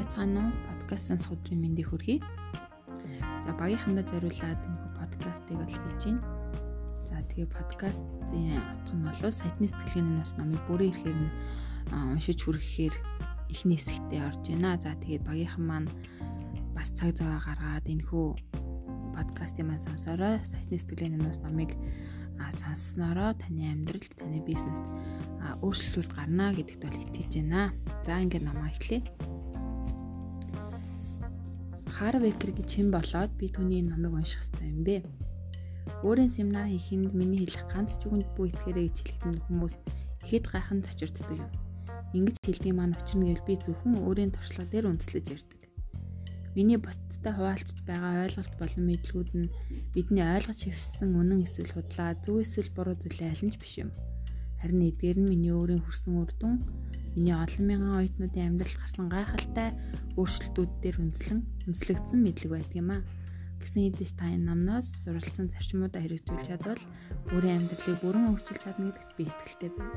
байцгаана уу? Подкаст сонсох өдрийн мэндийг хүргэе. За багийнхандаа зориулаад энэ подкастыг бол хийж байна. За тэгээ подкастын утга нь бол сайтны сэтгэлгээний бас намайг бүрэн ирэхээр нь уншиж хүрэхээр эхний хэсэгтээ орж байна. За тэгээд багийнхан маань бас цаг зав гаргаад энэхүү подкастын маань сонсороо сайтны сэтгэлгээний бас намайг сонсснороо таны амьдралд таны бизнест өөрчлөлт гарна гэдэгт бол итгэж байна. За ингээд намаа эхлэе. Харвекер гэж хэн болоод би түүний номыг унших хэрэгтэй юм бэ? Өөрийн семинар хийхэд миний хэлэх ганц чүгэнд бүү итгээрэй гэж хэлэхэд хүмүүс ихэд гайхан цочирддаг юм. Ингэж хэлдэг маань учир нь гэвэл би зөвхөн өөрийн туршлага дээр үндэслэж ярьдаг. Миний бусдтай хуваалцж байгаа ойлголт болон мэдлгүүд нь бидний ойлгож хөвсөн үнэн эсвэл худлаа, зөв эсвэл буруу зүйлээ аль нь ч биш юм. Харин эдгээр нь миний өөрийн хүрсэн үр дүн, миний олон мянган оюутнуудын амьдралд гарсан гайхалтай өөрчлөлтүүд дээр үндэслэн үндэслэгдсэн мэдлэг байдаг юм аа. Гэсэн хэдиж та энэ номноос суралцсан зарчмуудаа хэрэгжүүлж чадвал өөрийн амьдралыг бүрэн өөрчилж чадна гэдэгт би итгэлтэй байна.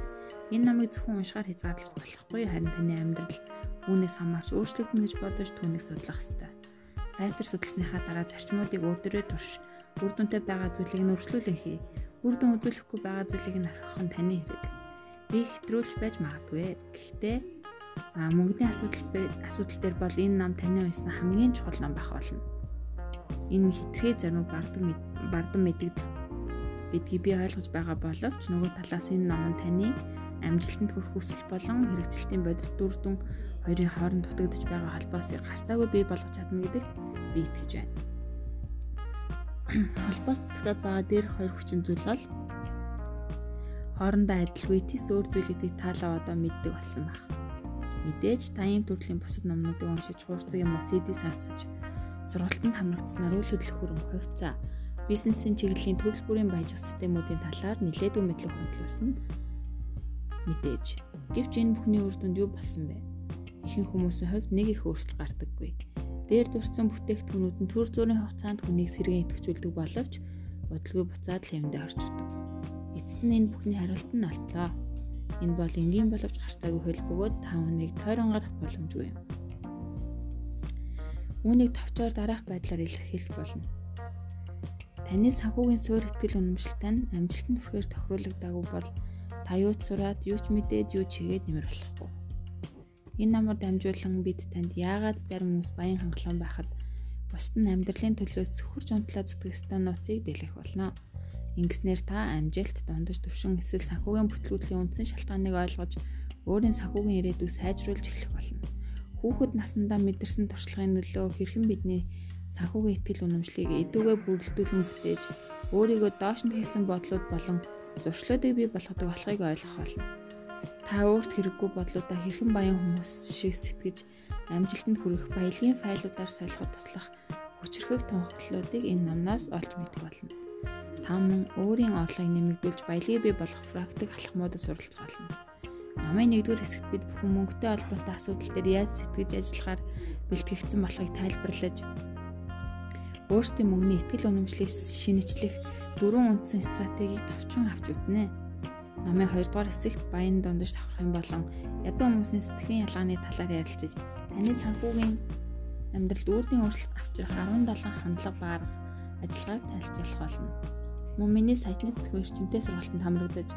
Энэ номыг зөвхөн уншихаар хязгаарлаж болохгүй харин таны амьдрал үүнээс хамаарч өөрчлөгдөн гэж бодож түүнийг судлах ёстой. Сайтар судалсныхаа дараа зарчмуудыг өөртөө турш үр дүнтэй байгаа зүйлийг нь өргөжлүүлэн хий үр дүн үзүүлэхгүй байгаа зүйлийг нь архих нь таны хэрэг. Би хэтрүүлж байж магадгүй. Гэхдээ а мөнгөний асуудал асуудал дээр бол энэ нам таны уншсан хамгийн чухал ном байх болно. Энэ хитрхээ зарим бардам бардам мэдэгдэл бидгийг би ойлгож байгаа боловч нөгөө талаас энэ ном таны амжилтанд хүрэх хүсэл болон хэрэгжилтийн бодит дүр дүн хоёрын хооронд дутагдж байгаа холбоосыг гарцаагүй бий болгож чадна гэдэгт би итгэж байна холбоос дутагдаад байгаа дээрх хоёр хүчин зүйл бол хоорондоо адилгүй тис өөр зүйлүүдийг таалаа одоо мэддэг болсон баг. Мэдээж та ийм төрлийн бусад номнуудыг уншиж хуурцаг юм уу CD сонсож сургалтанд хамрагдсанаар үйл хөдлөх хөрөнгө хувьцаа бизнесийн чиглэлийн төрөл бүрийн баяжих системүүдийн талаар нэлээдгүй мэдлэг хөндлөсөн мэдээж. Гэвч энэ бүхний үр дүнд юу болсон бэ? Ихэнх хүмүүсийн хувьд нэг их өөрчлөлт гардаггүй Дээр дурсан бүтээгдэхүүнүүд нь төр зүрийн хугацаанд хүнийг сэргэн идэвхжүүлдэг боловч бодлого буцаад л юмдаа орчдөг. Эцэст нь энэ бүхний хариулт нь олтлоо. Энэ бол энгийн боловч харцаагүй хөл бөгөөд та хүнийг тойрон гарах боломжгүй юм. Үүнийг товчоор дараах байдлаар илэрхийлэх болно. Таны санхүүгийн суур ихтгэл үнэмшилтэй нь амжилтанд хүрэхээр тохируулагдаагүй бол та юу ч сураад, юу ч мэдээд, юу ч хийгээд нэмэр болохгүй. Энэ намар дамжуулан бид танд яагаад зарим хүмүүс баян хангалуун байхад бусд нь амьдралын төлөө сөхөрч унтлаа зүтгэх ёстой нууцыг дэлгэх болно. Ингэснээр та амжилт, дундаж төвшин эсвэл санхүүгийн бүтлгүүтлийн үндсэн шалтгааныг ойлгож өөрийн санхүүгийн ирээдүйг сайжруулж эхлэх болно. Хүүхэд насндаа мэдэрсэн туршлагын нөлөө хэрхэн бидний санхүүгийн ихтгэл үнэмшлийг эдүүгээ бүрэлдүүлэн бүтээж өөрийгөө доош нь хийсэн бодлууд болон зуршлуудыг бий болгодог болохыг ойлгох болно та өөрт хэрэггүй бодлуудаа хэрхэн баян хүмүүс шиг сэтгэж амжилтанд хүрэх баялагын файлуудаар солиход туслах хүчрхэг тунхаглалуудыг энэ номноос олж мэдэх болно. Та мөн өөрийн орлогыг нэмэгдүүлж баялагийг бий болгох практик алхмуудад суралцах болно. Номын 1-р хэсэгт бид бүхэн мөнгөтэй холбоотой асуудал дээр яаж сэтгэж ажиллахаар бэлтгэгдсэн болохыг тайлбарлаж өөрсдийн мөнгөний ихтгэл үнэмшлийг шинэчлэх дөрвөн үндсэн стратегийг товчхон авч үзнэ. Номын 2 дугаар хэсэгт баян дундаж давхрах юм болон ядуу хүмүүсийн сэтгэхийн ялгааны талаар ярилцаж таны санхүүгийн амьдралд үрдийн өөрчлөлт авчрах 17 хандлага баар ажиллагааг танилцуулах болно. Мөн миний сайтны сэтгүүр эрчимтэй сургалтанд хамрагдаж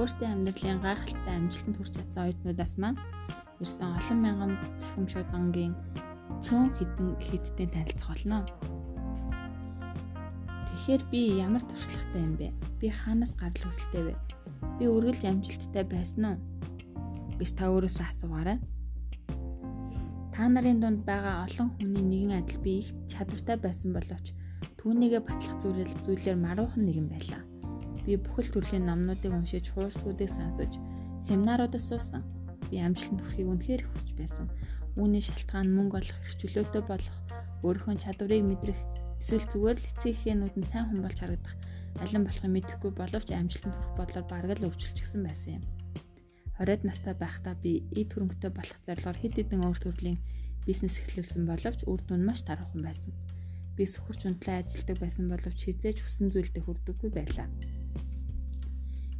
өөртөө амьдралын гайхалтай амжилтанд хүрч чадсан оюутнуудаас маань ирсэн олон мянган цахимшуудангийн цөөн хідэн хидтэй танилцах болно. Тэгэхээр би ямар туршлагатай юм бэ? Би хаанаас гарал үүсэлтэй вэ? Би үргэлж амжилттай байсан уу? гэж та өөрөөсөө асуугаарай. Та нарын дунд байгаа олон хүний нэгэн адил би их чадвартай байсан боловч түүнийгээ батлах зүйлэл зүйлээр маруухан нэгэн байлаа. Би бүхэл төрлийн номнуудыг уншиж, хуурцгуудыг сонсож, семинаруудад суусан. Би амжилтанд хүрэхийг үнэхээр хүсэж байсан. Үүний шалтгаан мөнгө олох, хэрэгчлөөтэй болох, өөрийнхөө чадварыг мэдрэх, эсвэл зүгээр л эхэнүүд нь сайн хүн болж харагдах алин болохыг мэдэхгүй боловч амжилтанд хүрэх бодлоор бараг л өвчлчихсэн байсан юм. 20-д настай байхдаа би эд хөрөнгөтэй болох зорилгоор хэд хэдэн өөр төрлийн бизнес эхлүүлсэн боловч үр дүн маш тархан байсан. Би сөхөрч унтлаа ажилдаг байсан боловч хизээж хүссэн зүйлдээ хүрдэггүй байлаа.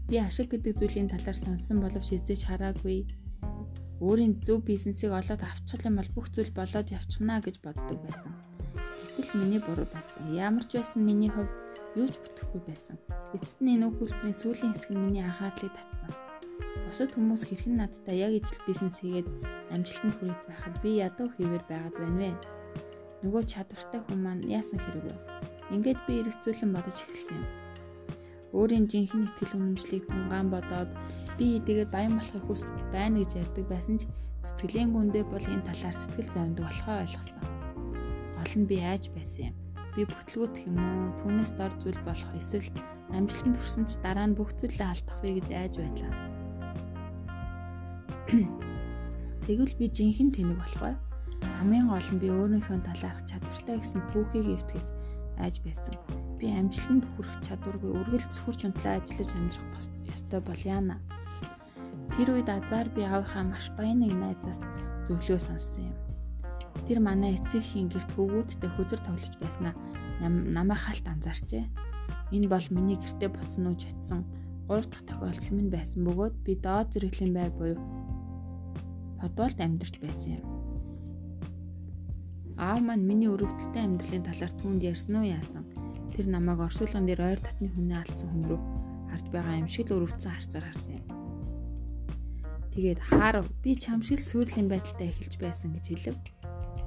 Би ашиг гэдэг зүйлийн талаар сонссон боловч хизээж хараагүй Өөрийн зөв бизнесийг олоод авчих юм бол бүх зүйл болоод явчихна гэж боддог байсан. Гэтэл миний буруу байсан. Ямар ч байсан миний хувь юу ч бүтэхгүй байсан. Эцэст нь энэ өгүүлбэрийн сүүлийн хэсэг нь миний анхаарлыг татсан. Бусад хүмүүс хэрхэн надтай яг ижил бизнес хийгээд амжилтанд хүрээд байхад би ядуу хийвэр байгаад байна вэ? Нөгөө чадвартай хүн маань яасан хэрэг вэ? Ингээд би эргэцүүлэн бодож эхэлсэн юм. Өөрийн жинхэнэ ихтгэл үнэмшлийг тунгаан бодоод би хэдийгээр баян болохыг хүсч байна гэж ярьдаг байсан ч сэтгэлийн гүндээ бол энэ талаар сэтгэл зовндог болохоо ойлгосон. Гол нь би айж байсан юм би бүтлгүүд юм уу түүнээс дор зүйл болох эсвэл амжилтанд хүрсэн ч дараа нь бүх зүйлээ алдах вэ гэж айж байлаа. Тэгвэл би жинхэнэ тэнэг болохгүй. Хамгийн гол нь би өөрийнхөө талаарх чадвартай гэсэн түүхийг эвтгэс айж байсан. Би амжилтанд хүрэх чадваргүй үргэлж сүрч унтлаа ажиллаж амьдрах ёстой бол яана. Тэр үед азар би аавынхаа маш баян нэг найзаас зөвлөө сонссон юм. Тэр манай эцэгхийн гэрт хөвгүүдтэй хүзэр тоглож байснаа намайг халт анзаарчээ. Энэ бол миний гэртээ буцнууж очсон 3 дахь тохиолдол минь байсан бөгөөд би доод зэрэглийн байр буюу хотволд амьдарч байсан юм. Аав маань миний өрөвдөлтөй амьдралын талаар түүнд ярьсан уу яасан. Тэр намайг оршуулган дээр ойр татны хүнээ алдсан хүн рүү харж байгаа юм шиг л өрөвдсөн харцаар харсан юм. Тэгээд хаар би чамшил сүрлийн байдалтай эхэлж байсан гэж хэлв.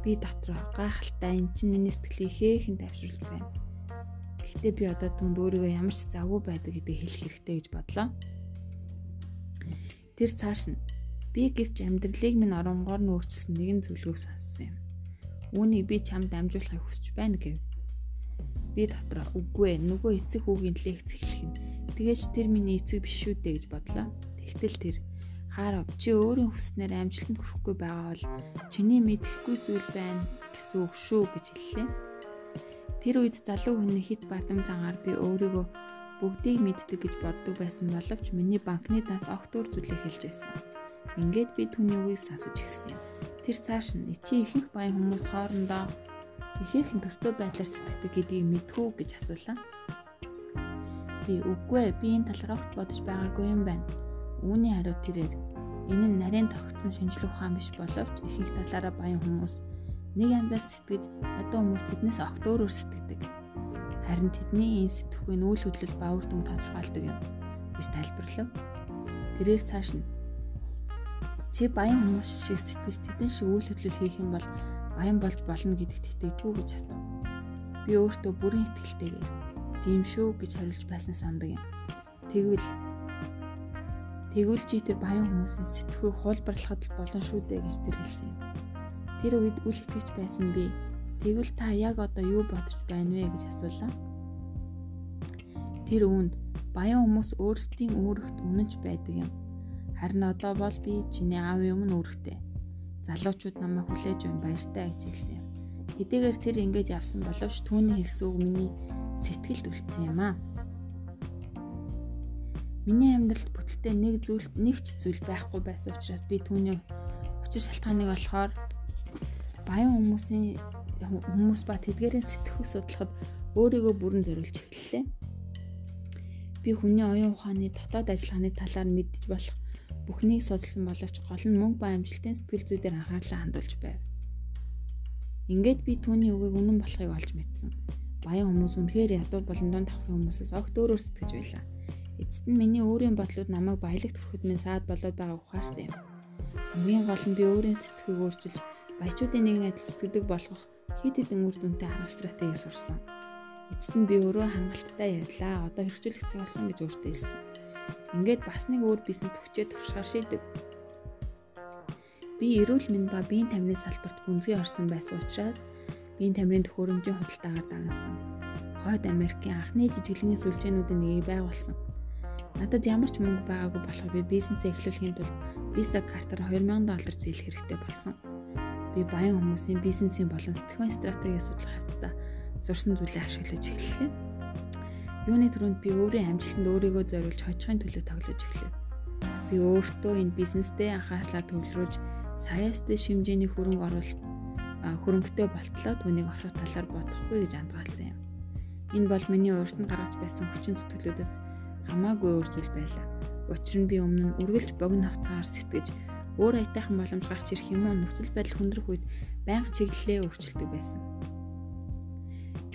Би дотроо гайхалтай эн чинь миний сэтгэлийг хээхэн тавьшруулж байна. Гэхдээ би одоо түнд өөрийгөө ямар ч завгүй байдаг гэдгийг хэлэх хэрэгтэй гэж бодлоо. Тэр цааш нь би гэвч амьдралыг минь оронгоор нь өөрчилсөн нэгэн зөвлөгөөг сонссон юм. Үүнийг би чамд амжуулахыг хүсэж байна гэв. Би дотроо үгүй ээ нөгөө эцэг хүүгийн лекц эхлэх нь. Тэгээж тэр миний эцэг биш шүү дээ гэж бодлоо. Тэгтэл тэр Харав чи өөрийн хүснээр амжилтанд хүрэхгүй байгаа бол чиний мэдэхгүй зүйл байна гэсэн үг шүү гэж хэллээ. Тэр үед залуу хүний хит бардам зангаар би өөрийгөө бүгдийг мэддэг гэж боддог байсан боловч миний банкны данс огт өөр зүйлээ хэлж байсан. Ингээд би түүний үгийг сонсож эхэлсэн юм. Тэр цааш нь чи ихэнх баян хүмүүс хоорондоо ихээхэн төстэй байдлаар сэтгэдэг гэдгийг мэдхүү гэж асуулаа. Би үгүй би энэ талаар огт бодож байгаагүй юм байна Үүний хариу тэрээр энэ нь нарийн тогтсон шинжлэх ухаан биш боловч ихэнх талаараа баян хүмүүс нэг янзаар сэтгэж ядуу хүмүүс тэднээс огт өөрөөр сэтгэдэг. Харин тэдний энэ сэтгхүйн үйл хөдлөл ба үр дүн тодорхойлдог юм гэж тайлбарлав. Тэрээр цааш нь чи баян хүмүүс шиг сэтгэж тэдэн шиг үйл хөдлөл хийх юм бол баян болж болно гэдэгт итгэдэггүй гэж асуув. Би өөртөө бүрэн итгэлтэйгээр тийм шүү гэж хариулж байснаа сандаг юм. Тэгвэл Тэгвэл чи тэр баян хүмүүсийн сэтгхийг хуулбарлахад л болон шүү дээ гэж тэр хэлсэн юм. Тэр үед үл итгэж байсан би тэгвэл та яг одоо юу бодож байна вэ гэж асуулаа. Тэр үүнд баян хүмүүс өөрсдийн үүрэгт үнэнч байдаг юм. Харин одоо бол би чиний аавын өмнө үүрэгтэй. Залуучууд намайг хүлээж байна баяртай гэж хэлсэн юм. Хэдийгээр тэр ингэж явсан боловч түүний хэлсэн үг миний сэтгэлд үлдсэн юм аа. Миний амьдралд бүтэлтэй нэг зүйл нэг ч зүйл байхгүй байсан учраас би түүний учир шалтгааныг болохоор баян хүмүүсийн хүмүүс ба тэдгээрийн сэтгэхүй судлахад өөрийгөө бүрэн зориулж эхэллээ. Би хүний оюун ухааны дотоод ажиллагааны талаар мэдж болох бүхнийг судалсан боловч гол нь мөнгө ба амжилтын сэтгэл зүй дээр анхаарлаа хандуулж байв. Ингээд би түүний үгийг үнэн болохыг олж мэдсэн. Баян хүмүүс үнэхээр ядуу болон дунд давхрын хүмүүсээс огт өөрөөр сэтгэж байлаа Эцэст нь миний өөрийн бодлууд намайг баялагт хүрэхэд минь саад болоод байгааг ухаарсан юм. Хамгийн гол нь би өөрийн сэтгэхүйг өөрчилж баячуудын нэгэн адил сэтгэдэг болгох хид хідэн үр дүнтэй арга стратеги сурсан. Эцэст нь би өөрөө хангалттай ярьлаа. Одоо хэрэгжүүлэх цаг болсон гэж өөртөө хэлсэн. Ингээд бас нэг өөр бизнес хүчээ туршихаар шийдэв. Би эрүүл мэнд ба биеийн тамирын салбарт гүнзгий орсон байсан учраас биеийн тамирын төхөөрөмжийн худалдаагаар дагнасан. Хойд Америкийн анхны жижиглэнгийн сүлжээнүүдийн нэгийг байгуулсан. Надад ямар ч мөнгө байгаагүй болохоор би бизнесээ эхлүүлэхийн тулд Visa картаар 2000 доллар зээлэх хэрэгтэй болсон. Би баян хүмүүсийн бизнесийн болон сэтгхүүн стратеги судлах хавцдаа зурсан зүйлээ ашиглаж эхэллээ. Юуны төрөнд би өөрийн амжилтанд өөрийгөө зориулж хожихын төлөө тоглож эхлэв. Би өөртөө энэ бизнесдээ анхаарлаа төвлөрүүлж саяастай хэмжээний хөрөнгө оруулалт хөрөнгөтэй болтлоо түүнийг орхих талаар бодохгүй гэж андгаалсан юм. Энэ бол миний урд нь гаргаж байсан хүчин зүтгэлүүдээс хамаагүй өөр зүйл байлаа. Учир нь би өмнө нь үргэлж богино хугацаагаар сэтгэж Өөр аятайхан боломж гарч ирэх юм уу нөхцөл байдал хүндрэх үед байнга чиглэлээ өөрчилдөг байсан.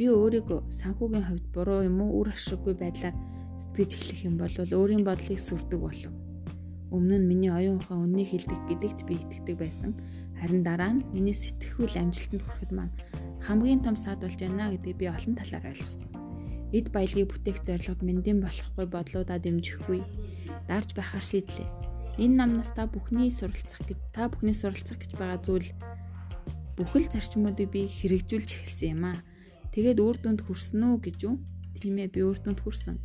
Би өөрийгөө санхүүгийн хувьд буруу юм уу үр ашиггүй байдлаар сэтгэж эхлэх юм бол өөрийн бодлыг сүрдэг болов. Өмнө нь миний оюун ухаан үннийг хэлдэг гэдэгт би итгэдэг байсан. Харин дараа нь миний сэтгэхүйл амжилтанд хүрэхэд маань хамгийн том саад болж байна гэдгийг би олон талаар ойлгосон. Эд баялагийг бүтээх зорилгод мэндийн болохгүй бодлуудаа дэмжихгүй дарж байхаар шийдлээ. Энэ намнаас та бүхний суралцах гэж та бүхний суралцах гэж байгаа зүйл бүхэл зарчмуудыг би хэрэгжүүлж эхэлсэн юм аа. Тэгээд үр дүнд хүрсэн үү гэж юу? Тийм ээ би үр дүнд хүрсэн.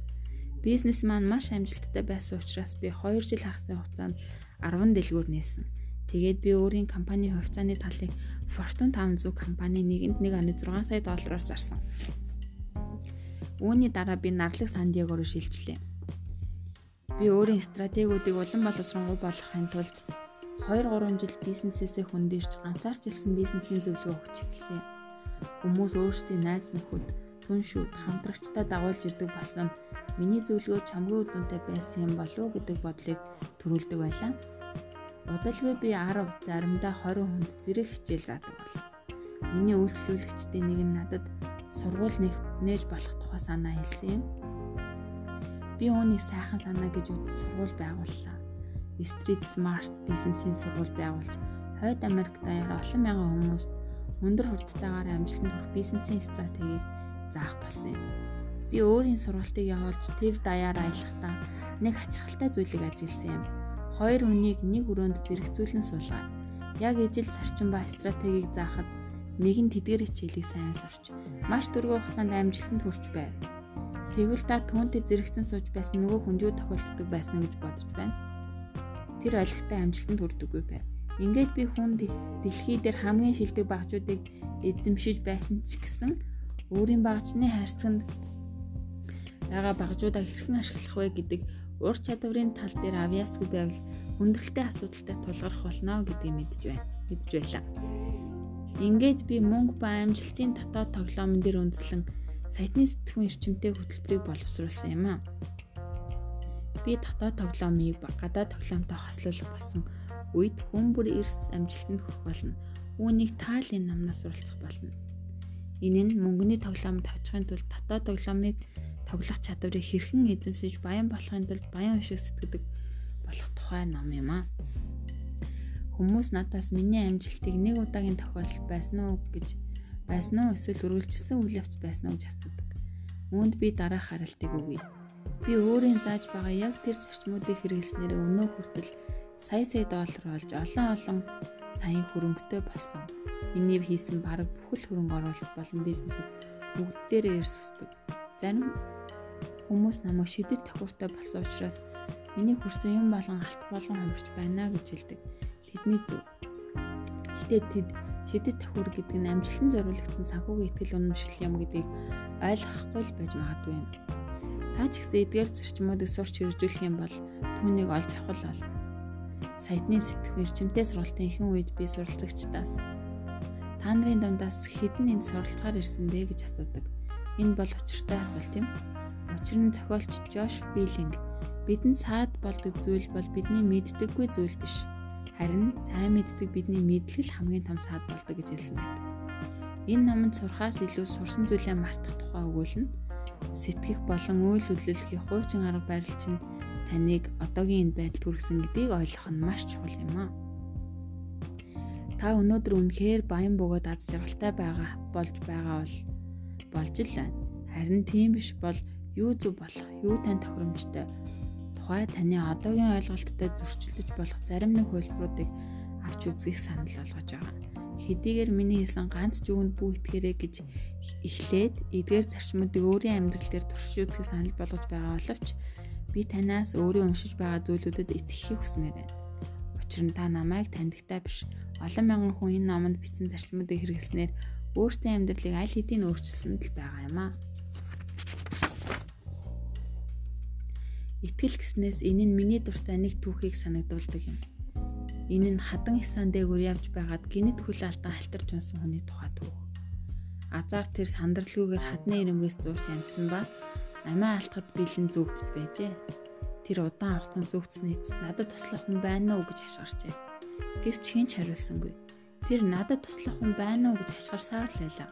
Бизнес маань маш амжилттай байсан учраас би 2 жил хагасны хугацаанд 10 дэлгүүр нээсэн. Тэгээд би өөрийн компани хувьцааны талыг Fortune 500 компани нэгэнд 1.6 сая доллараар зарсан. Үүний дараа би нарлаг Сан Диего руу шилжлээ. Би өөрийн стратегиудыг улам боловсронгуй болгохын тулд 2 3 жил бизнесээсээ хөндөрч ганцаарч илсэн бизнесийн зөвлөгөө өгч эхэлсэн. Хүмүүс өөрсдийн найз нөхөд, түншүүд, хамтрагчтай дагуулж ирдэг болсон нь миний зөвлөгөө чамгүй үр дүнтэй байсан юм болов уу гэдэг бодлыг төрүүлдэг байлаа. Удалгүй би 10 заримдаа 20 хүнд зэрэг хичээл заадаг бол. Миний үйлчлүүлэгчдийн нэг нь надад сургууль нээж болох тухай санаа хэлсэн юм. Би үүнийг сайхан санаа гэж үзэж сургууль байгууллаа. Street Smart бизнесийн сургууль байгуулж хойд Америк даяар олон мянган хүмүүст өндөр хурдтайгаар амжилтанд хүрэх бизнесийн стратегийг заах болсон юм. Би өөрийн сургалтыг явуулж тэв даяар аялахдаа нэг ачаалттай зүйлийг ажигласан юм. Хоёр хүнийг нэг өрөөнд зэрэгцүүлэн суулгаад яг ижил зарчим ба стратегийг заахад нэг нь тэдгэр хичээлийг сайн сурч маш дөрвөн хугацаанд амжилтанд хүрч байв. Тэгвэл та түүнтэй зэрэгцэн сууж байсан нөгөө хүн юу тохиолддог байсан гэж бодож байна. Тэр ойлгохтой амжилтанд хүрдэггүй байв. Ингээд би хүн дэлхий дээр хамгийн шилдэг багжуудыг эзэмшиж байсан ч гэсэн өөрийн багжны хайрцагт байгаа багжуудаа хэрхэн ашиглах вэ гэдэг ур чадварын тал дээр авьяасгүй байвал хүндрэлтэй асуудалтай тулгарх болно гэдгийг мэдж байна. Мэдж байлаа. Ингээд би мөнгө ба амжилтын дотоод тоглоомн дээр үндэслэн сайтны сэтгүүн эрчимтэй хөтөлбөрийг боловсруулсан юм аа. Би дотоод тоглоомыг гадаад тоглоомтой хослуулах болсон үед хүн бүр эрс амжилтанд хүрэх болно. Үүнийг таалын намнаас суралцах болно. Энэ нь мөнгөний тоглоомд тавьчихын тулд дотоод тоглоомыг тоглох чадварыг хэрхэн эзэмшиж баян болохын тулд баян уушиг сэтгэдэг болох тухай ном юм аа. Хүмүүс надаас миний амжилтыг нэг удаагийн тохиолдол байсан уу гэж байсан уу эсвэл өргөлжсөн үйл явц байсан уу гэж асуудаг. Үүнд би дараах харалтыг өгье. Би өөрийн зааж байгаа яг тэр зарчмуудыг хэрэглэснээр өнөө хүртэл сая сая доллар олж олон олон саяын хөрөнгөтэй болсон. Энийг хийсэн баг бүхэл хөрөнгө оруулалт болон бизнесүүд бүгдээрээ эрсэсдэг. Зарим Хүмүүс намайг шидэт тохиуртай болсон учраас миний хүрсэн юм болгон алт болгон хувирч байна гэж хэлдэг. Тэдний зөв. Гэтэ тэд шидэт тохиур гэдэг нь амжилтанд зориулагдсан санхүүгийн ихтгэл үнэмшил юм гэдгийг ойлгохгүй л байж магадгүй юм. Та ч гэсэн эдгээр зарчмуудыг сурч хэрэгжүүлэх юм бол түүнийг олж авах л бол. Сайтны сэтгэх эрчимтэй сургалтын ихэнх үед би суралцагчдаас та нарын дундаас хэдэн энд суралцахаар ирсэн бэ гэж асуудаг. Энэ бол учиртай асуулт юм. Учир нь зохиолч Жош Биллинг бидэнд саад болдог зүйл бол бидний мэддэггүй зүйл биш. Харин сайн мэддэг бидний мэдлэл хамгийн том саад болдог гэж хэлсэн байдаг. Энэ номонд сурахаас илүү сурсан зүйлээ мартах тухай өгүүлнэ. Сэтгэх болон үйл хөдлөлийн хуучин арга барил чинь таныг одоогийн энэ байдалд хүргэсэн гэдгийг ойлгох нь маш чухал юм аа. Та өнөөдөр үнэхээр баян бөгөөд аз жаргалтай байгаа болж байгаа бол болж л байна. Харин тийм биш бол юу зөв болох, юу тань тохиромжтой тухай таны одоогийн ойлголттой зөрчилдөж болох зарим нэг хувилбаруудыг авч үзгийг санал болгож байгаа. Хэдийгээр миний хэлсэн ганц жүгэнд бүх итгээрэй гэж эхлээд эдгээр зарчмуудыг өөрийн амьдрал дээр туршиж үзгийг санал болгож байгаа боловч би танаас өөрөө уншиж байгаа зүйлүүдэд итгэхийг хүсмээр байна. Учир нь та намайг таньдагтай биш олон мянган хүн энэ номонд бичсэн зарчмуудыг хэрэглэснээр өөрсдийн амьдралыг аль хэдийн өөрчилсөн л байгаа юм аа. Итгэл гэснээс энэ нь миний дуртай нэг түүхийг санагдуулдаг юм. Энэ нь хадан сан дээгүүр явж байгаад гинэт хүл алдан халтарч унсан хүний тухай түүх. Азар тэр сандралгүйгээр хадны ирэмгээс зурч амтсан ба амиа алтхад бэлэн зүгтж байжээ. Тэр удаан хугацаанд эцэст надад туслах хүн байна уу гэж хашгирчээ. Гэвч хэн ч хариулсангүй. Тэр надад туслах хүн байна уу гэж хашгирсаар л байлаа.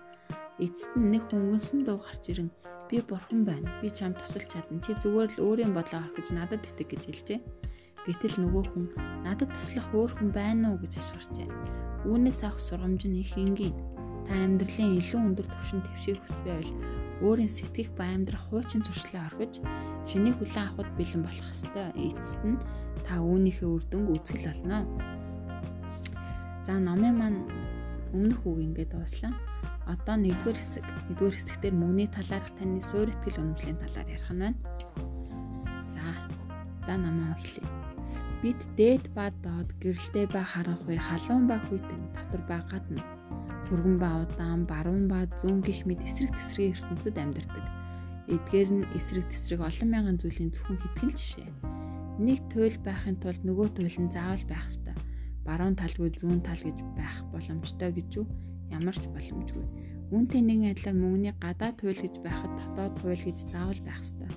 Эцэст нь нэг хөнгөнсөн дуу гарч ирэн би бурхан байна. Би чамд тусалж чадна. Чи зүгээр л өөрийн бодлоо орхиж надад итэг гэж хэлжээ. Гэтэл нөгөө хүн надад туслах өөр хүн байна уу гэж хашгирчээ. Үүнээс авах сургамж нь их энгийн. Та амьдралын илүү өндөр түвшинд твших хүсч байвал өөрийн сэтгэх ба амьдрах хуучин зуршлаа орхиж шинийг хүлээн авахд бэлэн болох ёстой. Эцэст нь та үүнийхээ үр дүнг үзгэл болно. За номын маань өмнөх үг ингээд дууслаа. Одоо нэгдүгээр хэсэг. Нэгдүгээр хэсэгтэр мөнгөний талаарх таны суур ихтгэл үнэмшлийн талаар ярих нь байна. За. За намаа эхлэе. Бид дээд ба доод, гэрэлтэй ба харанхуй, халуун ба хүйтэн, дотор ба гадна, түргэн ба удаан, баруун ба зүүн гих мэд эсрэг тесрийн ертөнцид амьдардаг. Эдгээр нь эсрэг тесрэг олон мянган зүйлийн зөвхөн хэдхэн жишээ. Нэг туйл байхын тулд нөгөө туйл нь заавал байх ёстой. Баруун талгүй зүүн тал гэж байх боломжтой гэж юу? Ямар ч боломжгүй. Үүнтэй нэгэн адилаар мөнгөний гадаад туйл гэж байхад дотоод туйл гэж заавал байх ёстой.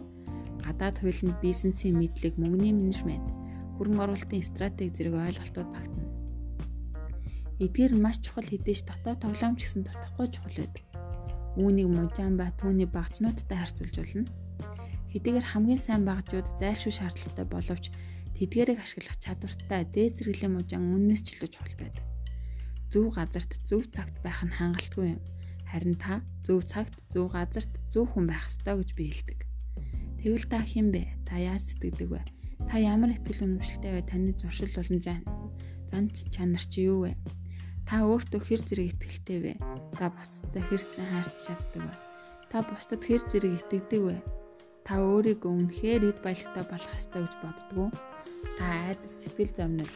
Гадаад туйл нь бизнесийн мэдлэг, мөнгөний менежмент, хөрөнгө оруулалтын стратеги зэрэг ойлголтууд багтана. Эдгээр маш чухал хэдэж дотоод тоглоомч гэсэн тотохгүй чухал байдаг. Үүнийг мужаан ба түүний багцнуудтай харьцуулж болно. Хэдийгээр хамгийн сайн багжууд зайлшгүй шаардлагатай боловч тэдгээрийг ашиглах чадвартай дээд зэрэглэм мужаан үннээс ч илүү чухал байдаг. Зөв газарт зөв цагт байх нь хангалтгүй юм. Харин та зөв цагт, зөв газарт, зөв хүн байх ёстой гэж би хэлдэг. Тэгвэл та хэн бэ? Та яаж сэтгэдэг вэ? Та ямар ихтгэл үнэмшилтэй вэ? Таны зуршил болон зан чанар чи юу вэ? Та өөртөө хэр зэрэг итгэлтэй вэ? Та бусдад хэр зэн хайрцаж чаддаг вэ? Та бусдад хэр зэрэг итгэдэг вэ? Та өөрийгөө үнэхээр эд баялагтай болох ёстой гэж боддгоо. Та айдас сэтгэл зовнил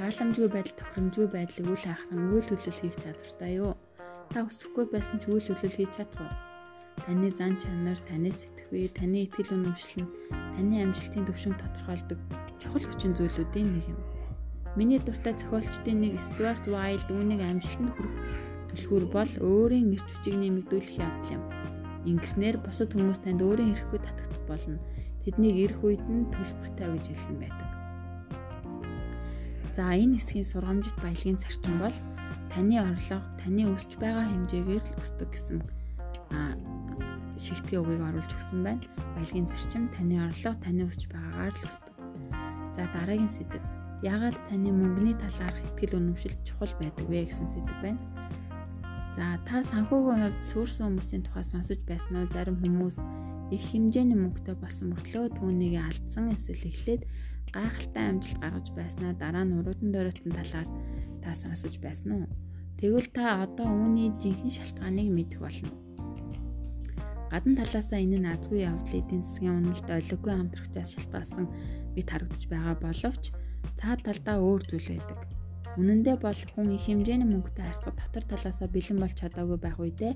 тааламжгүй байдал тохиромжгүй байдлыг үл хаахран үйл хөдлөл хийх чадвартай юу? Та өсөхгүй байсан ч үйл хөдлөл хийж чадах уу? Таны зан чанар, таны сэтгэхүй, таны итгэл үнэмшил нь таны амжилтын төвшинг тодорхойлдог чухал хүчин зүйлүүдийн нэг юм. Миний дуртай зохиолчдын нэг Stuart Wilde үүнийг амжилтанд хүрэх түлхүүр бол өөрийн эрч хүчийг нэмэгдүүлэх явдал юм. Ингэснээр бусад хүмүүс танд өөрийн эрэхгүй татагдах болно. Тэднийг ирэх үед нь төлбөртэй гэж хэлсэн байдаг. За энэ хэсгийн сургамжит баялагын зарчим бол таны орлого таны өсч байгаа хэмжээгээр л өсдөг гэсэн шигтгэн үгийг оруулж өгсөн байна. Баялагын зарчим таны орлого таны өсч байгаагаар л өсдөг. За дараагийн сэдэв яагаад таны мөнгөний талаарх ихтгэл үнэмшил чухал байдаг вэ гэсэн сэдв байна. За та санхүүгийн хувьд сүрсэн хүмүүсийн тухай сонсож байсан уу? Зарим хүмүүс их хэмжээний мөнгөтэй болсон мөртлөө түүнийг алдсан эсвэл эхлээд гайхалтай амжилт гаргаж байснаа дараа нь уруудан дөрөцсөн талаар та сонсож байсан уу? Тэгвэл та одоо үүний жинхэнэ шалтгааныг мэдэх болно. Гадна талаасаа энэ нь азгүй явдлын эдийн засгийн уналт олиггүй хамтрагчаас шалтгаалсан мэт харагдаж байгаа боловч цаад талдаа өөр зүйл байдаг. Үнэн дээр бол хүн их хэмжээний мөнгөтэй харьцах дотор талаасаа бэлэн болж чадаагүй байх үедээ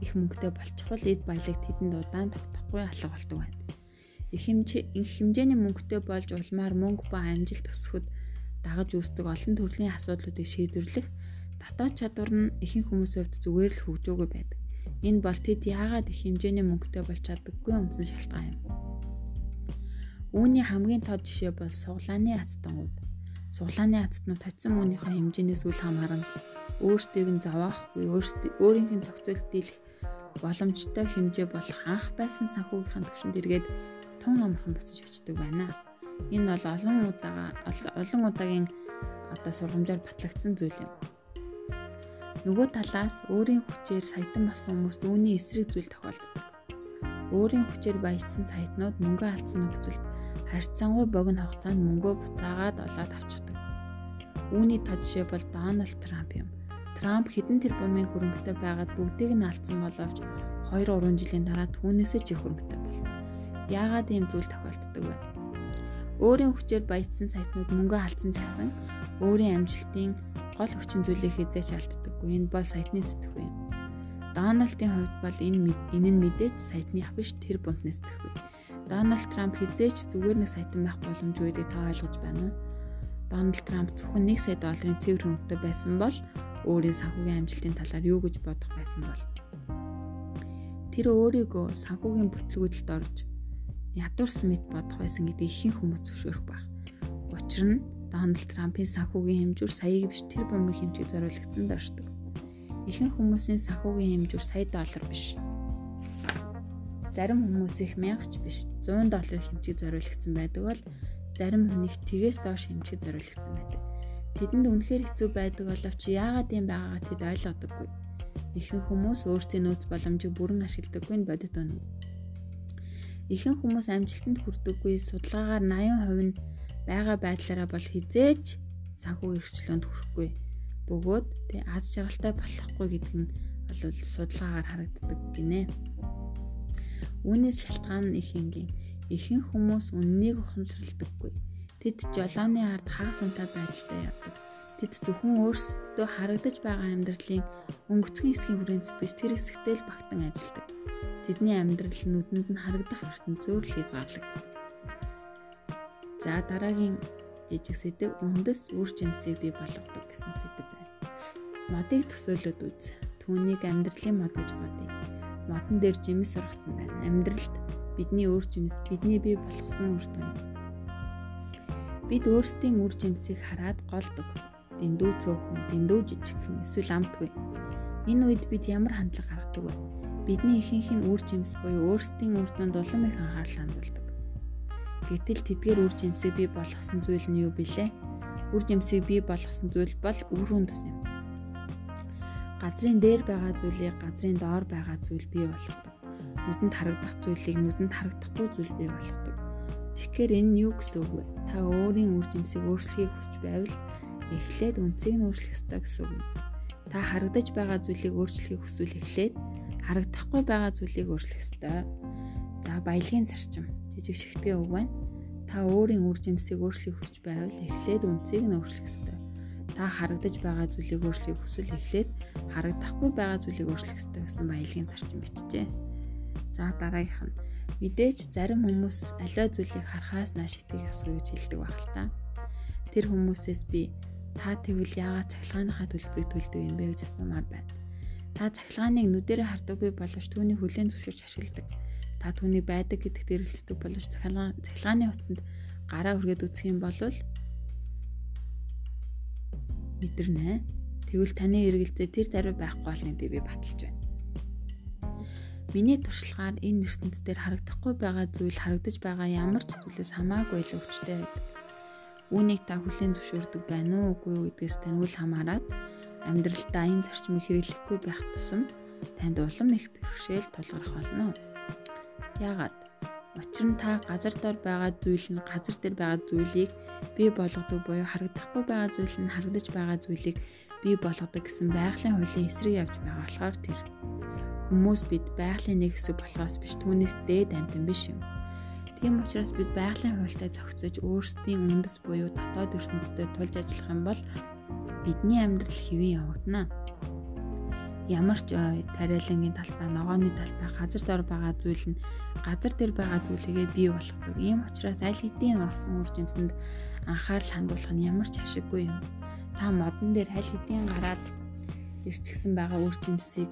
их мөнгөтэй болчихвол эд баялаг тэдэнд удаан тогтохгүй алга болдог байна. Их хэмжээ их хэмжээний мөнгөтэй болж улмаар мөнгө ба амжилт өсөхөд дагаж үүсдэг олон төрлийн асуудлуудыг шийдвэрлэх татаад чадвар нь ихэнх хүмүүсийн хувьд зүгээр л хөгжөөгөө байдаг. Энэ бол тэд яагаад их хэмжээний мөнгөтэй болж чаддаггүй үндсэн шалтгаан юм. Үүний хамгийн тод жишээ бол суглааны ацтангууд. Суглааны ацтнууд татсан мөнгөнийхөө хэмжээнээс үл хамааран өөрсдийг нь зовохгүй, өөрийнх нь зохицуулт дийлэх боломжтой хэмжээ болох анх байсан санхүүгийнхаа төвшөнд эргээд тун амархан буцаж очдөг байна. Энэ бол олон удаага олон удаагийн одоо сургамжаар батлагдсан зүйл юм. Нөгөө талаас өөрийн хүчээр саятан болсон хүмүүст үүний эсрэг зүйл тохиолддог. Өөрийн хүчээр баяжсан саятнууд мөнгө алдсан нөхцөлд харьцангуй богино хугацаанд мөнгөө буцаагаад олоод авчдаг. Үүний тод жишээ бол Дональд Трамп юм. Трамп хэдэн тэрбумын хөрөнгөтэй байгаад бүгдийг нь алдсан боловч 2 3 жилийн дараа түүнээсээ ч их хөрөнгөтэй болсон. Яагаад ийм зүйл тохиолддог вэ? Өөрийн хүчээр баяжсан сайтнууд мөнгө алдсан ч гэсэн өөрийн амжилтын гол хүчин зүйлийг хязгаарч алддаггүй. Энэ бол сайтны сэтгэх юм. Дональдын хувьд бол энэ энэ нь мэдээж сайтных биш тэр бомтны сэтгэх. Дональд Трамп хизээч зүгээр нэг сайтан байх боломжгүй гэдгийг та ойлгож байна уу? Дональд Трамп зөвхөн 1 сая долларын цэвэр хөнгөтэй байсан бол өөрийн санхүүгийн амжилтын талаар юу гэж бодох байсан бол тэр өөрийгөө санхүүгийн бүтлгүүдэд орж ядуурсан мэт бодох байсан гэдгийг ихэнх хүмүүс зөвшөөрөх баг. Учир нь Дональд Трампын санхүүгийн хэмжүүр саяыг биш тэр бомбыг хэмжиж зориулагдсан доршдог. Ихэнх хүмүүсийн санхүүгийн хэмжүүр сая доллар биш. Зарим хүмүүс их мянгач биш 100 долларын хэмжиг зориулагдсан байдаг бол зарим хүнийг тгээс доош хэмжиг зориулагдсан байдаг. Тэдэнд үнэхээр хэцүү байдаг боловч яагаад юм байгаагаа тэд ойлгодоггүй. Ихэнх хүмүүс өөрсдийн нөөц боломжийг бүрэн ашигладаггүй нь бодит өнөг. Ихэнх хүмүүс амжилтанд хүрдэггүй судалгаагаар 80% нь байгаа байдлаараа бол хизээч санхүү эрхчлөөнд хүрэхгүй бөгөөд тэг аз жаргалтай болохгүй гэдэг нь бол судалгаагаар харагддаг гинэ. Үүнээс шалтгаан нь их энгийн. Ихэнх хүмүүс үннийг ухамсарладаггүй. Тэд жолооны ард хагас унтаа байдалтай явдаг. Тэд зөвхөн өөрсдөө харагдаж байгаа амьдралын өнгөцгөн хэсгийн хүрээнд сэтгэж тэр хэсэгтээ л багтан ажилладаг. Тэдний амьдрал нүдэнд нь харагдах ертөнцөөр л хязгаарлагддаг. За дараагийн жижиг сэдв үндэс үр жимсийг бий болгодог гэсэн сэдв байна. Модыг төсөөлөд үз. Түүнийг амьдралын мод гэж бодъё. Модон дээр жимс сургасан байна. Амьдралд бидний үр жимс бидний бий болгосон үр дүн. Бид өөрсдийн үр жимсийг хараад голдог. Дэндүү цөөхөн, дэндүү жижигхэн эсвэл амтгүй. Энэ үед бид ямар хандлага гаргадаг вэ? Бидний ихэнх нь үр жимс буюу өөрсдийн үр дүнд улам их анхаарал хандуулдаг Гэтэл тэдгээр үр жимсийг бий болгосон зүйл нь юу билээ? Үр жимсийг бий болгосон зүйл бол үр үндэс юм. Газрын дээр байгаа зүйлийг газрын доор байгаа зүйл бий болгодог. Нүдэнд харагдах зүйлийг нүдэнд харагдахгүй зүйл бий болгодог. Тэгэхээр энэ нь юу гэсэн үг вэ? Та өөрийн үр жимсийг өөрчлөхийг хүсч байвал эхлээд үнцгийг нь өөрчлөх ёстой гэсэн үг. Та харагдаж байгаа зүйлийг өөрчлөхийг хүсвэл эхлээд харагдахгүй байгаа зүйлийг өөрчлөх ёстой. За баялагын зарчим жижиг шигтгээ үг байна. Та өөрийн үр жимсийг өөрчлөхийг хүсч байвал эхлээд үнцийг нь өөрчлөх ёстой. Та харагдаж байгаа зүйлийг өөрчлөхийг хүсвэл эхлээд харагдахгүй байгаа зүйлийг өөрчлөх ёстой гэсэн баялагын зарчим бичжээ. За дараагийнх нь мэдээж зарим хүмүүс аливаа зүйлийг харахаас нааш итгэх ёсгүй гэж хэлдэг баг л та. Тэр хүмүүсээс би та тэгвэл яагаад цахилгааныхаа төлбөрийг төлдөг юм бэ гэж асуумаар байна. Та цахилгааныг нүдэрэ хардаггүй боловч түүний хүлээн зөвшөөрч ашигладаг та түүний байдаг гэдэгт эргэлздэг боловч цахилгаан цахилгааны утсанд гараа хүргээд үсэх юм бол мэдэрнэ. Тэгвэл таны эргэлзээ тэр даруй байхгүй болно гэдэг би баталж байна. Миний туршлагаар энэ ертөнцийн дээр харагдахгүй байгаа зүйл харагдаж байгаа ямар ч зүйлээс хамаагүй л өвчтэй байдаг. Үүнийг та хүлээн зөвшөөрдөг байна уу үгүй юу гэдгээс танил хамаарат амьдралдаа энэ зарчмыг хэрэглэхгүй байх тусам танд улам их бэрхшээл тулгарх болно. Яагаад? Учир нь та газар дор байгаа зүйл нь газар дээр байгаа зүйлийг бий болгодог буюу харагдахгүй байгаа зүйл нь харагдаж байгаа зүйлийг бий болгодог гэсэн байгалийн хуулийн эсрэг явж байгаа болохоор тэр хүмүүс бид байгалийн нэг хэсэг болохоос биш түүнээс дээд амьтан биш юм. Тийм учраас бид байгалийн хуультай зохицож өөрсдийн үндэс буюу дотоод ертөнцийн тулж ажиллах юм бол бидний амьдрал хэвэн явагдана ямар ч тариалангийн талбай, ногооны талбай, газар дор байгаа зүйл нь газар дээр байгаа зүйлийгээ бий болгодог. Ийм учраас аль хэдийн ургасан үр жимсэнд анхаарал хандуулах нь ямар ч ашиггүй юм. Та модон дээр аль хэдийн гараад ирчихсэн байгаа үр жимсийг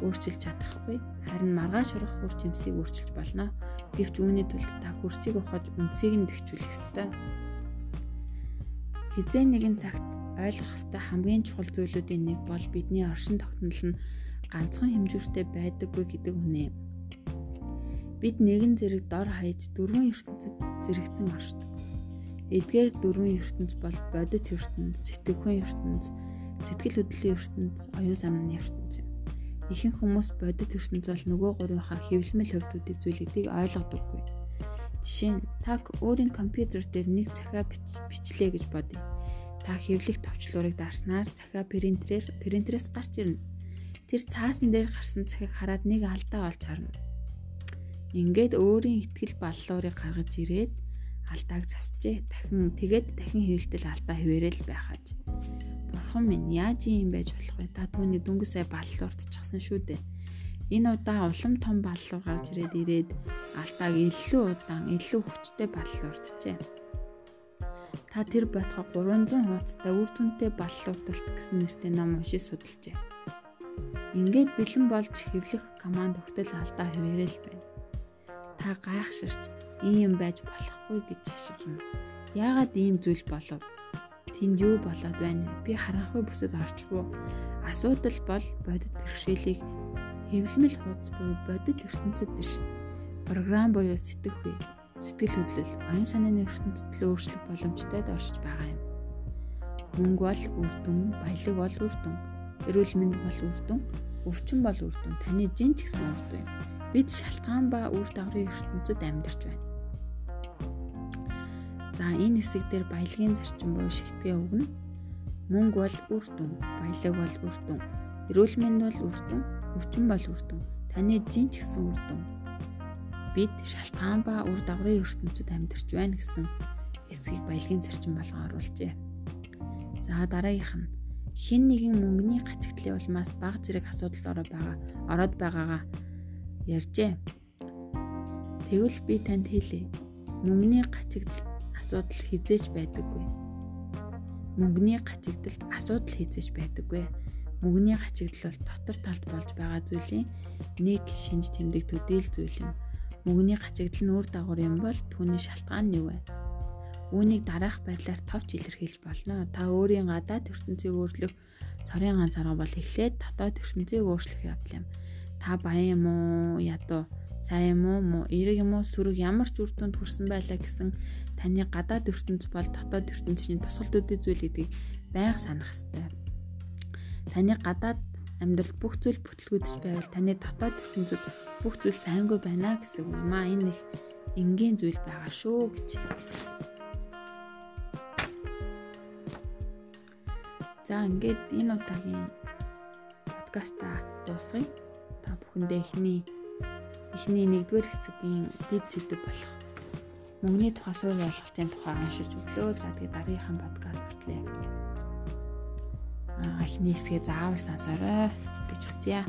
өөрчилж чадахгүй. Харин маргааш ургах үр жимсийг өөрчилж болно. Гэвч үүний тулд та хөрсийг ухаж үнцгийг нь бэхжүүлэх ёстой. Хизээ нэгэн цагт ойлгох ёстой хамгийн чухал зүйлүүдийн нэг бол бидний оршин тогтнол нь ганцхан хэмжүүртэй байдаггүй гэдэг үнэ. Бид нэгэн зэрэг дор хаяж дөрвөн ертөнцид зэрэгцэн оршдог. Эдгээр дөрвөн ертөнц бол бодит ертөнц, сэтгэхүйн ертөнц, сэтгэл хөдлөлийн ертөнц, оюун санааны ертөнц юм. Ихэнх хүмүүс бодит ертөнц бол нөгөө гурвынхаа хэвлэмэл хөвдүүдийн зүйлүүдийг ойлгодоггүй. Жишээ нь та өөрийн компьютер дээр нэг захиа бичлээ гэж бодъё Та хэвлэх товчлуурыг дарснаар захиа принтерээр принтерээс гарч ирнэ. Тэр цаасан дээр гарсан захийг хараад нэг алдаа олж харна. Ингээд өөрийн ихтгэл баллуурыг гаргаж ирээд алдааг засчээ. Дахин тэгээд дахин хэвлэлтэл алдаа хിവэрэл байхаж. Бурхан минь яаж юм байж болох вэ? Та түүний дөнгөж сая баллуурдчихсан шүү дээ. Энэ удаа улам том баллуур гарч ирээд ирээд алдааг илүү удаан, илүү хүчтэй баллуурдчихэ Та тэр ботхоо 300 хуудастай үр дүнтэй баллуурдалт гэсэн нэртэй ном уншиж судалжээ. Ингээд бэлэн болж хэвлэх команд өгтөл алдаа хിവэрэл байна. Та гайхширч ийм байж болохгүй гэж шашгирна. Яагаад ийм зүйл болов? Тэнд юу болоод байна вэ? Би харанхуй бүсэд орчих уу? Асуудал бол бодит бэрхшээлийг хэвлэмэл хуудас буюу бодит ертөнцид биш. Програм буюу сэтгэхүй, сэтгэл хөдлөл, оюун санааны ертөнцид л өөрчлөх боломжтой оршиж байгаа юм. Мөнгө бол үр дүн, баялаг бол үр дүн, эрүүл мэнд бол үр дүн, өвчин бол үр дүн, таны жин ч гэсэн үр дүн юм. Бид шалтгаан ба үр дагаврын ертөнцид амьдарч байна. За энэ хэсэг дээр баялагын зарчим буюу шигтгээ өгнө. Мөнгө бол үр дүн, баялаг бол үр дүн, эрүүл мэнд бол үр дүн, өвчин бол үр дүн, таны жин ч гэсэн үр дүн. Бид шалтгаан ба үр дагаврын ертөнцид амьдарч байна гэсэн хэсгийг баялагын зарчим болгон оруулжээ. За дараагийнх нь хин нэгэн мөнгөний гачигдлын улмаас баг зэрэг асуудалд ороод байгаа ороод байгаагаа ярьжээ. Тэгвэл би танд хэлье. Мөнгөний гачигдал асуудал хизээч байдаггүй. Мөнгөний гачигдалд асуудал хизээч байдаггүй. Мөнгөний гачигдал бол дотор талд болж байгаа зүйлийн нэг шинж тэмдэг төдийл зүйл юм. Мөнгөний гачигдал нь үр дагавар юм бол түүний шалтгаан нь юу вэ? Үүнийг дараах байдлаар товч илэрхийлж болно. Та өөрийн гадаад ертөнцийг өөрчлөх цорын ганц арга бол эхлээд дотоод ертөнцийг өөрчлөх явдал юм. Та баян юм уу? Ядуу сайн юм уу? Муу эерэг юм уу? Сүрэг ямар ч үр дүнд хүрсэн байлаа гэсэн таны гадаад ертөнц бол дотоод ертөнцийн тусгалдуудын зүйл гэдгийг байнга санах ёстой. Таны гадаад амьдралд бүх зүйл бүтлгүүдж байвал таны дотоод ертөнцид бүх зүйл сайнгүй байна гэсэн үг юм аа. Энэ их энгийн зүйл байгаа шүү гэж. За ингээд энэ удаагийн подкаста дуусгая. Та бүхэндээ эхний эхний нэгдүгээр хэсгийн дэд сэдв болох мөнгөний тухай суурь ойлголтын тухай уншиж өглөө. За тэгээд дараагийнхаа подкаст хүртлээ. Эхний хэсгээ заавал сонсоорой гэж хүсье.